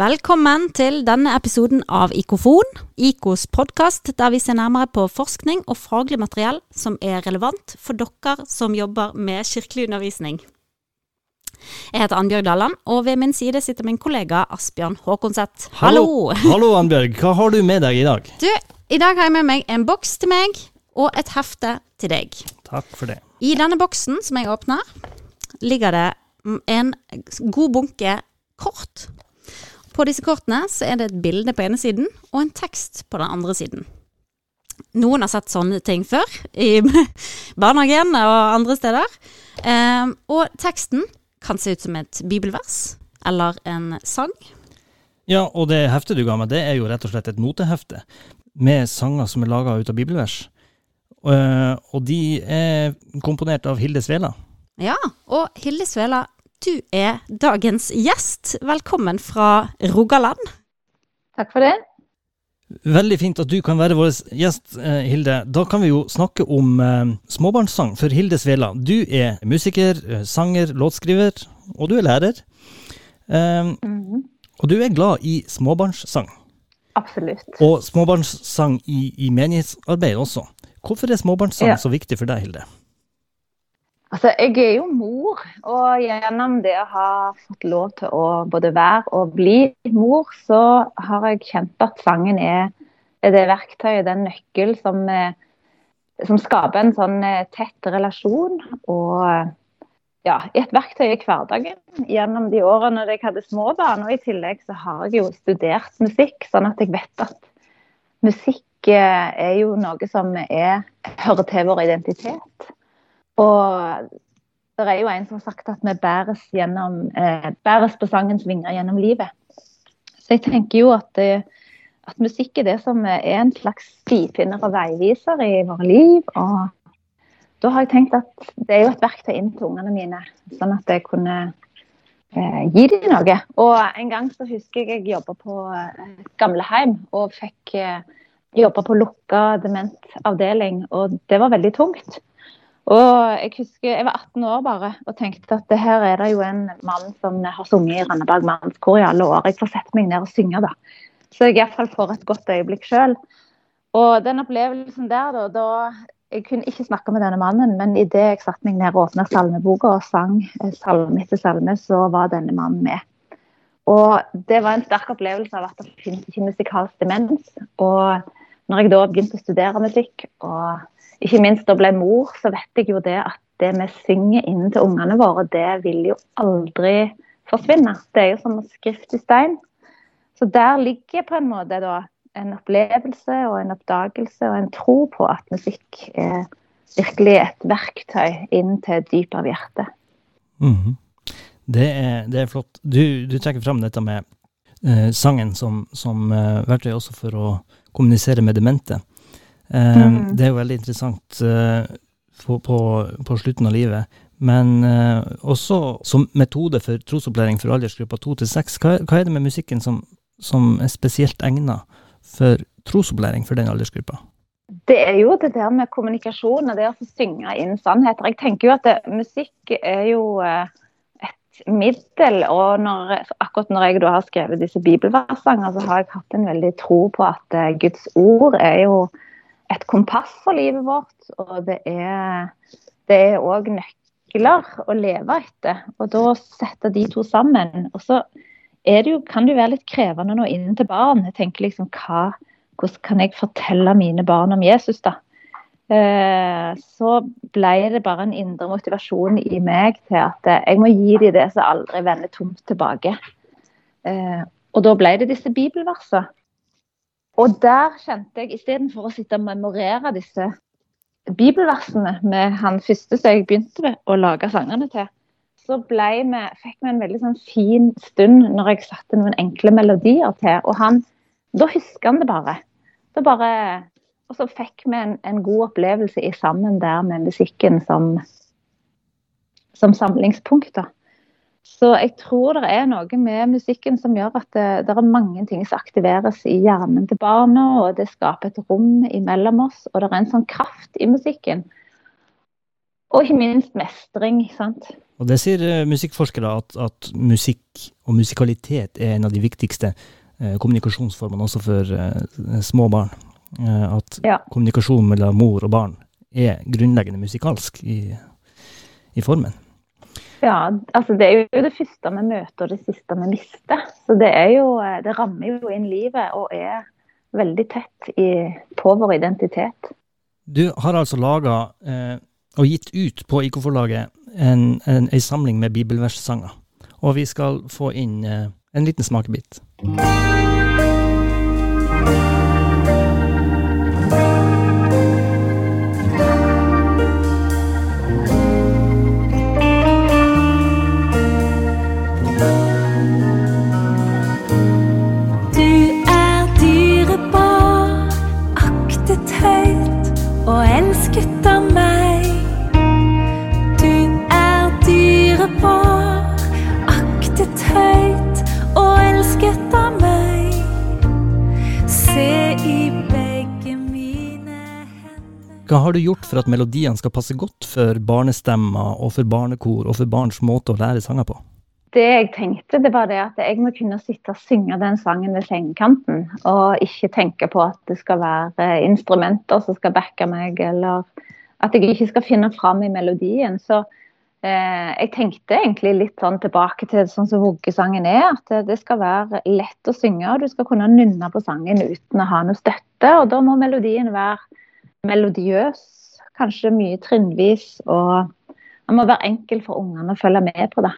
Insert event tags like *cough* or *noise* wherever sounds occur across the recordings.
Velkommen til denne episoden av Ikofon, IKOs podkast der vi ser nærmere på forskning og faglig materiell som er relevant for dere som jobber med kirkelig undervisning. Jeg heter Annbjørg Dalland, og ved min side sitter min kollega Asbjørn Håkonseth. Hallo! Hallo, Annbjørg. Hva har du med deg i dag? Du, i dag har jeg med meg en boks til meg og et hefte til deg. Takk for det. I denne boksen som jeg åpner, ligger det en god bunke kort på disse kortene så er det et bilde på ene siden og en tekst på den andre siden. Noen har sett sånne ting før, i *laughs* barnehagen og andre steder. Um, og teksten kan se ut som et bibelvers eller en sang. Ja, og det heftet du ga meg, det er jo rett og slett et notehefte med sanger som er laga ut av bibelvers. Uh, og de er komponert av Hilde Svela. Ja, og Hilde Svela du er dagens gjest. Velkommen fra Rogaland. Takk for det. Veldig fint at du kan være vår gjest, eh, Hilde. Da kan vi jo snakke om eh, småbarnssang for Hilde Svela. Du er musiker, eh, sanger, låtskriver, og du er lærer. Um, mm -hmm. Og du er glad i småbarnssang. Absolutt. Og småbarnssang i, i menighetsarbeid også. Hvorfor er småbarnssang ja. så viktig for deg, Hilde? Altså, jeg er jo mor, og gjennom det å ha fått lov til å både være og bli mor, så har jeg kjent at sangen er, det verktøyet, den nøkkel som, eh, som, skaper en sånn eh, tett relasjon. Og ja, et verktøy i hverdagen gjennom de årene jeg hadde små barn. Og i tillegg så har jeg jo studert musikk, sånn at jeg vet at musikk eh, er jo noe som er, hører til vår identitet. Og det er jo en som har sagt at vi bæres, gjennom, eh, bæres på sangens vinger gjennom livet. Så jeg tenker jo at, at, musikk er det som er en slags stifinner og veiviser i våre liv. Og da har jeg tenkt at det er jo et verktøy inn til ungene mine, sånn at jeg kunne eh, gi dem noe. Og en gang så husker jeg jeg jobba på et gamleheim og fikk eh, jobba på lukka dementavdeling, og det var veldig tungt. Og Jeg husker jeg var 18 år bare og tenkte at det her er det jo en mann som har sunget i Randaberg mannskor i alle år. Jeg får sette meg ned og synge, da. Så jeg iallfall får et godt øyeblikk sjøl. Og den opplevelsen der, da, da Jeg kunne ikke snakke med denne mannen, men idet jeg satte meg ned og åpna salmeboka og sang eh, salme etter salme, så var denne mannen med. Og det var en sterk opplevelse av at det finnes ikke musikalsk demens. Og når jeg da begynte å studere musikk og ikke minst da ble mor, så vet jeg jo det at det vi synger inn til ungene våre, det vil jo aldri forsvinne. Det er jo som skrift i stein. Så der ligger på en måte da en opplevelse og en oppdagelse og en tro på at musikk er virkelig et verktøy inn til dypet av hjertet. Mm -hmm. det, er, det, er, flott. Du, du trekker fram dette med eh, sangen som, som eh, verktøy også for å kommunisere med demente. Mm. Det er jo veldig interessant uh, på, på, på, slutten av livet. Men uh, også som metode for trosopplæring for aldersgruppa to til seks. Hva, hva, er det med musikken som, som er spesielt egnet for trosopplæring for den aldersgruppa? Det er jo det der med kommunikasjon og det å synge inn sannheter. Jeg tenker jo at det, musikk er jo et middel. Og når, akkurat når jeg da har skrevet disse bibelversene, så har jeg hatt en veldig tro på at Guds ord er jo et kompass for livet vårt. Og det er òg nøkler å leve etter. Og da sette de to sammen. Og så det jo, kan det jo være litt krevende nå inn til barn. Jeg tenker liksom hva, Hvordan kan jeg fortelle mine barn om Jesus, da? Eh, så ble det bare en indre motivasjon i meg til at jeg må gi dem det som aldri vender tomt tilbake. Eh, og da ble det disse bibelversene. Og der kjente jeg, istedenfor å sitte og memorere disse bibelversene med han første som jeg begynte med å lage sangene til, så vi, fikk vi en veldig sånn fin stund når jeg satte noen enkle melodier til. Og han, da husker han det bare. bare og så fikk vi en, en, god opplevelse i sammen der med musikken som, som samlingspunkt. da. Så jeg tror det er noe med musikken som gjør at det, det, er mange ting som aktiveres i hjernen til barna, og det skaper et rom imellom oss, og det er en sånn kraft i musikken. Og ikke minst mestring. sant? Og det sier uh, musikkforskere at, at, musikk og musikalitet er en av de viktigste uh, kommunikasjonsformene også for uh, små barn. at ja. kommunikasjon mellom mor og barn er grunnleggende musikalsk i, i formen. Ja, altså det er jo det første vi møter og det siste vi mister. Så det er jo Det rammer jo inn livet og er veldig tett i, på vår identitet. Du har altså laga eh, og gitt ut på IK-forlaget en, samling med bibelverssanger. Og vi skal få inn eh, en liten smakebit. Hva har du gjort for at melodiene skal passe godt for barnestemmer og for barnekor og for barns måte å lære sanger på? Det jeg tenkte, det var det at jeg må kunne sitte og synge den sangen ved sengekanten. Og ikke tenke på at det skal være instrumenter som skal backe meg, eller at jeg ikke skal finne fram i melodien. Så eh, jeg tenkte egentlig litt sånn tilbake til sånn som voggesangen er. At det skal være lett å synge, og du skal kunne nynne på sangen uten å ha noe støtte. Og da må melodien være melodiøs, kanskje mye trinnvis. Og den må være enkel for ungene å følge med på det.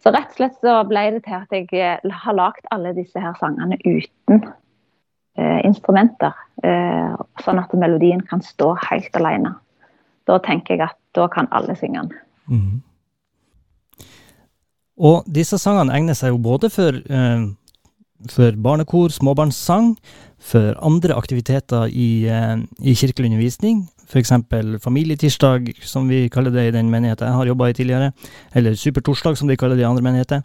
Så rett og slett så ble det til at jeg eh, har lagd alle disse her sangene uten eh, instrumenter. Eh, sånn at melodien kan stå helt alene. Da tenker jeg at da kan alle synge den. Mm. Og disse sangene egner seg jo både for eh, for barnekor, småbarnssang, for andre aktiviteter i, eh, i kirkelig undervisning, f.eks. familietirsdag, som vi kaller det i den menigheten jeg har jobba i tidligere, eller supertorsdag, som de kaller det i andre menigheter,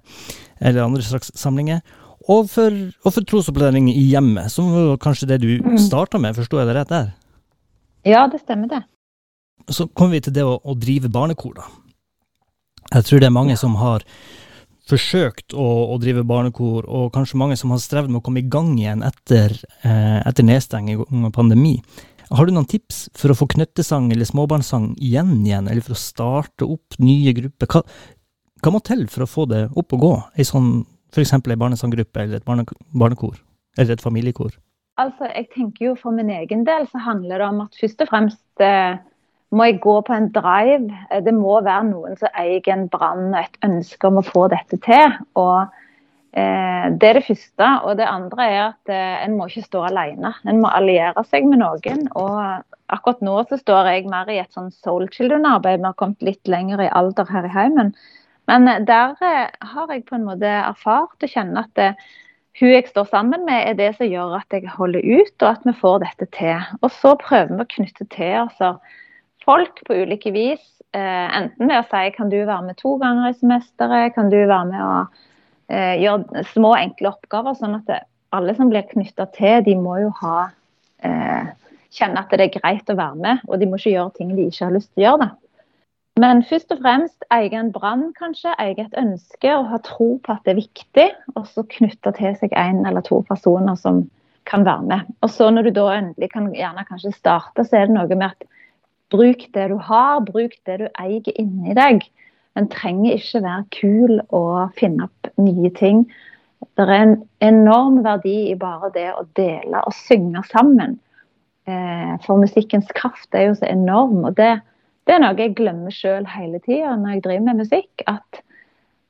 eller andre slags samlinger. Og for, og for trosopplæring i hjemmet, som var kanskje det du mm. starta med, forsto jeg det rett der? Ja, det stemmer det. Så kommer vi til det å, å drive barnekor, da. Jeg tror det er mange som har forsøkt å, å, drive barnekor, og kanskje mange som har strevd med å komme i gang igjen etter, eh, etter nedstenging og pandemi. Har du noen tips for å få knøttesang eller småbarnssang igjen igjen, eller for å starte opp nye grupper? Hva, hva må til for å få det opp og gå, ei sånn f.eks. ei barnesanggruppe eller et barne, barnekor, eller et familiekor? Altså, jeg tenker jo For min egen del så handler det om at først og fremst eh, må jeg gå på en drive. Eh, det må være noen som eier en brann og et ønske om å få dette til. Og Det er det første. Og det andre er at eh, en må ikke stå alene. En må alliere seg med noen. og Akkurat nå så står jeg mer i et sånn Soul Children-arbeid. Vi har kommet litt lenger i alder her i heimen. Men eh, der eh, har jeg på en måte erfart å kjenne at det, hun jeg står sammen med, er det som gjør at jeg holder ut, og at vi får dette til. Og så prøver vi å knytte til altså, folk på ulike vis. Eh, enten ved å si kan du være med to ganger i semesteret, kan du være med å eh, gjøre små, enkle oppgaver. Sånn at det, alle som blir knytta til, de må jo ha eh, kjenne at det er greit å være med. Og de må ikke gjøre ting de ikke har lyst til å gjøre. Da. Men først og fremst eie en brann, kanskje. Eie et ønske og ha tro på at det er viktig. Og så knytte til seg en eller to personer som kan være med. Og så når du da endelig kan gjerne kanskje starte, så er det noe med at Bruk det du har, bruk det du eier inni deg. En trenger ikke være kul og finne opp nye ting. Det er en enorm verdi i bare det å dele og synge sammen. Eh, for musikkens kraft er jo så enorm. og det, det er noe jeg glemmer sjøl hele tida når jeg driver med musikk. At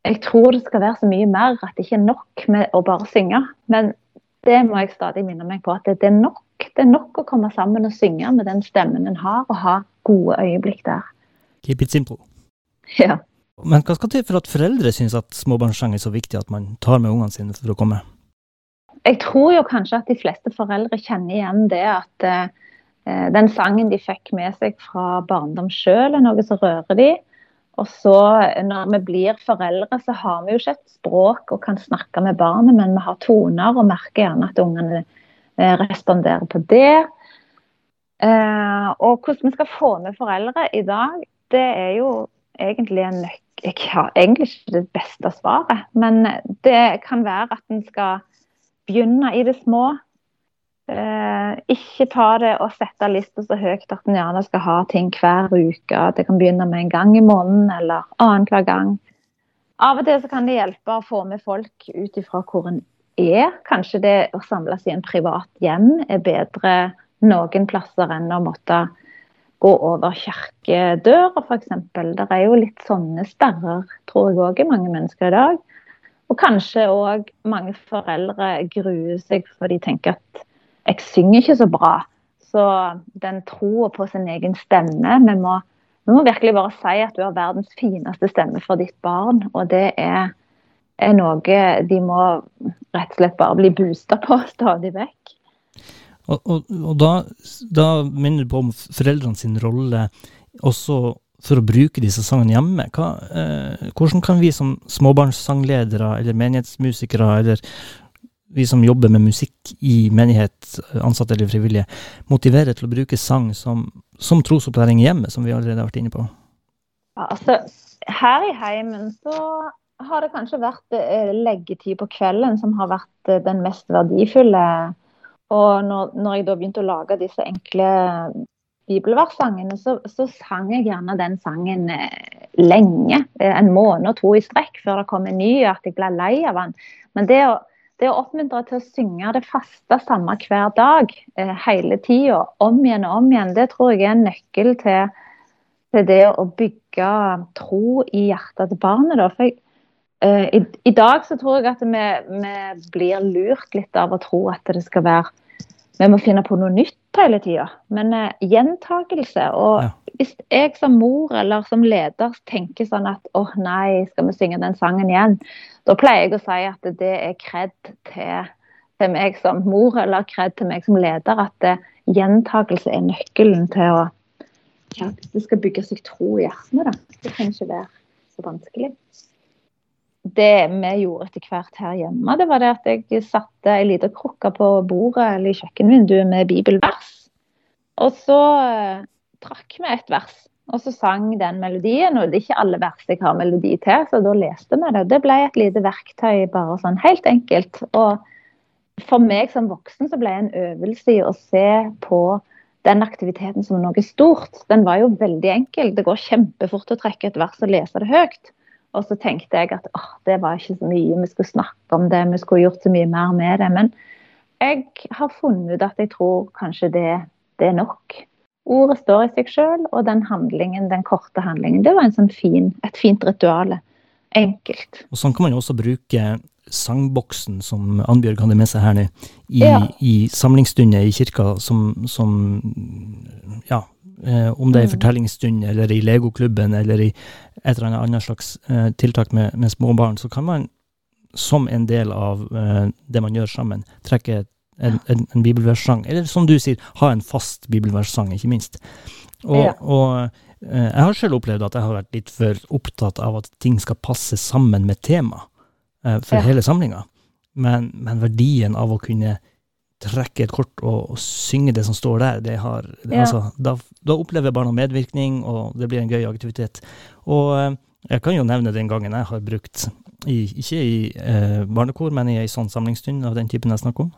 jeg tror det skal være så mye mer. At det ikke er nok med å bare synge. Men det må jeg stadig minne meg på. At det, er nok. Det er nok å komme sammen og synge med den stemmen en har, og ha gode øyeblikk der. Keep it simple. Ja. Men hva skal til for at foreldre syns at småbarnssang er så viktig at man tar med ungene sine for å komme? Jeg tror jo kanskje at de fleste foreldre kjenner igjen det at eh, den sangen de fikk med seg fra barndom sjøl, er noe som rører de. Og så når vi blir foreldre, så har vi jo ikke et språk og kan snakke med barnet, men vi har toner og merker gjerne at ungene eh, responderer på det. Eh, og hvordan vi skal få med foreldre i dag, det er jo egentlig Jeg har egentlig ikke det beste svaret, men det kan være at en skal begynne i det små. Eh, ikke ta det og sette lista så høyt at en gjerne skal ha ting hver uke. Det kan begynne med en gang i måneden eller annenhver gang. Av og til så kan det hjelpe å få med folk ut ifra hvor en er. Kanskje det å samles i en privat hjem er bedre noen plasser enn å måtte gå over kirkedøra f.eks. Det er jo litt sånne sperrer, tror jeg òg, i mange mennesker i dag. Og kanskje òg mange foreldre gruer seg for de tenker at jeg synger ikke så bra. Så den troa på sin egen stemme vi må, vi må, virkelig bare si at du har verdens fineste stemme for ditt barn. Og det er, er noe de må rett og slett bare bli boosta på *laughs* stadig vekk. Og, og, og da, da, minner du på om foreldrene sin rolle også for å bruke disse sangene hjemme. Hva, eh, hvordan kan vi som småbarnssangledere eller menighetsmusikere eller vi som jobber med musikk i menighet, ansatte eller frivillige, motivere til å bruke sang som, som trosopplæring hjemme, som vi allerede har vært inne på? Altså, her i heimen så har det kanskje vært eh, leggetid på kvelden som har vært eh, den mest verdifulle og når, når, jeg da begynte å lage disse enkle bibelverssangene, så, så, sang jeg gjerne den sangen eh, lenge. Eh, en måned og to i strekk før det kom en ny, og at jeg ble lei av den. Men det å, det å oppmuntre til å synge det faste samme hver dag, eh, hele tida, om igjen og om igjen, det tror jeg er en nøkkel til, til det å bygge tro i hjertet til barnet. Da. For jeg, i, i, dag så tror jeg at vi, vi, blir lurt litt av å tro at det skal være Vi må finne på noe nytt hele tida. Men uh, gjentakelse. Og ja. hvis jeg som mor eller som leder tenker sånn at åh oh, nei, skal vi synge den sangen igjen? Da pleier jeg å si at det er kred til, til meg som mor eller kred til meg som leder. At uh, gjentakelse er nøkkelen til å ja, det skal bygge seg tro i hjertene. da. Det kan ikke være så vanskelig det vi gjorde etter hvert her hjemme, det var det at jeg satte ei lita krukke på bordet eller i kjøkkenvinduet med bibelvers. Og så uh, trakk vi et vers, og så sang den melodien. Og det er ikke alle vers jeg har melodi til, så da leste vi det. Det ble et lite verktøy, bare sånn helt enkelt. Og for meg som voksen så ble det en øvelse i å se på den aktiviteten som noe stort. Den var jo veldig enkel. Det går kjempefort å trekke et vers og lese det høyt. Og så tenkte jeg at oh, det var ikke så mye, vi skulle snakke om det, vi skulle gjort så mye mer med det. Men jeg har funnet ut at jeg tror kanskje det, det er nok. Ordet står i seg sjøl, og den handlingen, den korte handlingen, det var sånn fin, et fint ritual. Enkelt. Og Sånn kan man jo også bruke sangboksen som Annbjørg hadde med seg her nå, i, ja. i samlingsstunder i kirka, som, som ja, Eh, om det er i mm. fortellingsstund eller i legoklubben eller i et eller annet slags eh, tiltak med, med småbarn, så kan man som en del av eh, det man gjør sammen, trekke en, en, en bibelverssang. Eller som du sier, ha en fast bibelverssang, ikke minst. Og, ja. og eh, jeg har selv opplevd at jeg har vært litt for opptatt av at ting skal passe sammen med tema eh, for ja. hele samlinga. Men, men, verdien av å kunne trekke et kort og, og, synge det som står der, det har, det, ja. altså, da, da, opplever barna medvirkning, og det blir en gøy aktivitet. Og eh, jeg kan jo nevne den gangen jeg har brukt, i, ikke i eh, barnekor, men i ei sånn samlingsstund av den typen jeg snakker om.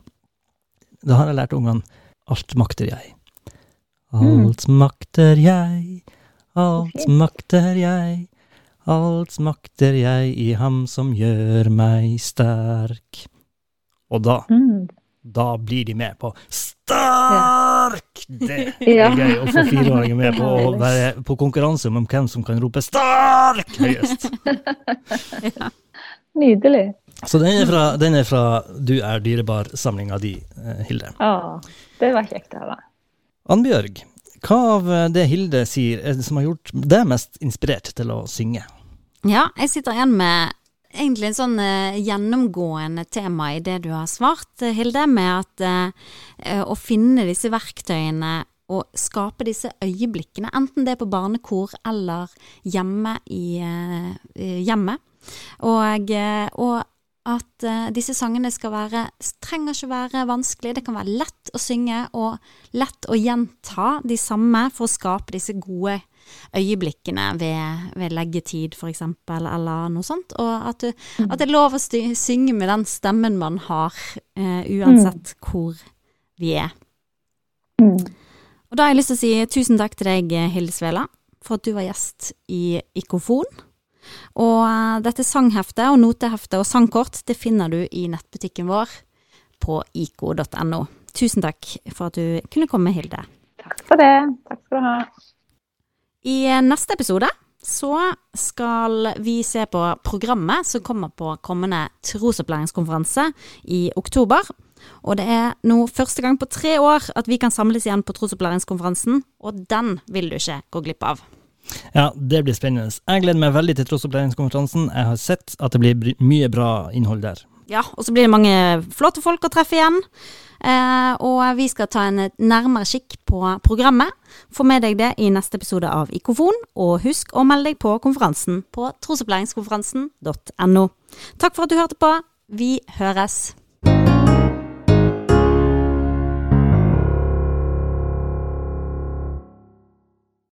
Da har jeg lært ungene alt makter jeg. Alt mm. makter jeg, alt makter jeg. Alt makter jeg i ham som gjør meg sterk. Og da mm da blir de med på Stark! Det er gøy å få fireåringer med på å være på konkurranse om hvem som kan rope Stark høyest. *laughs* Nydelig. Så den er fra, den er fra Du er dyrebar-samlinga di, eh, Hilde. Ja, det var kjekt å høre. Annbjørg, hva av det Hilde sier er det som har gjort deg mest inspirert til å synge? Ja, jeg sitter igjen med egentlig en sånn uh, gjennomgående tema i det du har svart, uh, Hilde, med at uh, å finne disse verktøyene og skape disse øyeblikkene, enten det er på barnekor eller hjemme i hjemmet. Og, og, at eh, disse sangene skal være trenger ikke være vanskelig. Det kan være lett å synge og lett å gjenta de samme for å skape disse gode øyeblikkene ved, ved leggetid, for eksempel, eller noe sånt. Og at, du, Mm. at det er lov å synge med den stemmen man har, eh, uansett hvor vi er. Mm. Og da har jeg lyst til å si tusen takk til deg, Hilde Svela, for at du var gjest i Ikofon. Og eh, dette sangheftet og noteheftet og sangkort, det finner du i nettbutikken vår på iko.no. Tusen takk for at du kunne komme, Hilde. Takk for det. Takk skal du ha. I neste episode så skal vi se på programmet som kommer på kommende trosopplæringskonferanse i oktober. Og det er nå første gang på tre år at vi kan samles igjen på trosopplæringskonferansen, og den vil du ikke gå glipp av. Ja, det blir spennende. Jeg gleder meg veldig til trosopplæringskonferansen. Jeg har sett at det blir mye bra innhold der. Ja, og så blir det mange flotte folk å treffe igjen. Eh, og vi skal ta en nærmere kikk på programmet. Få med deg det i neste episode av Ikofon, og husk å melde deg på konferansen på trosopplæringskonferansen.no. Takk for at du hørte på. Vi høres.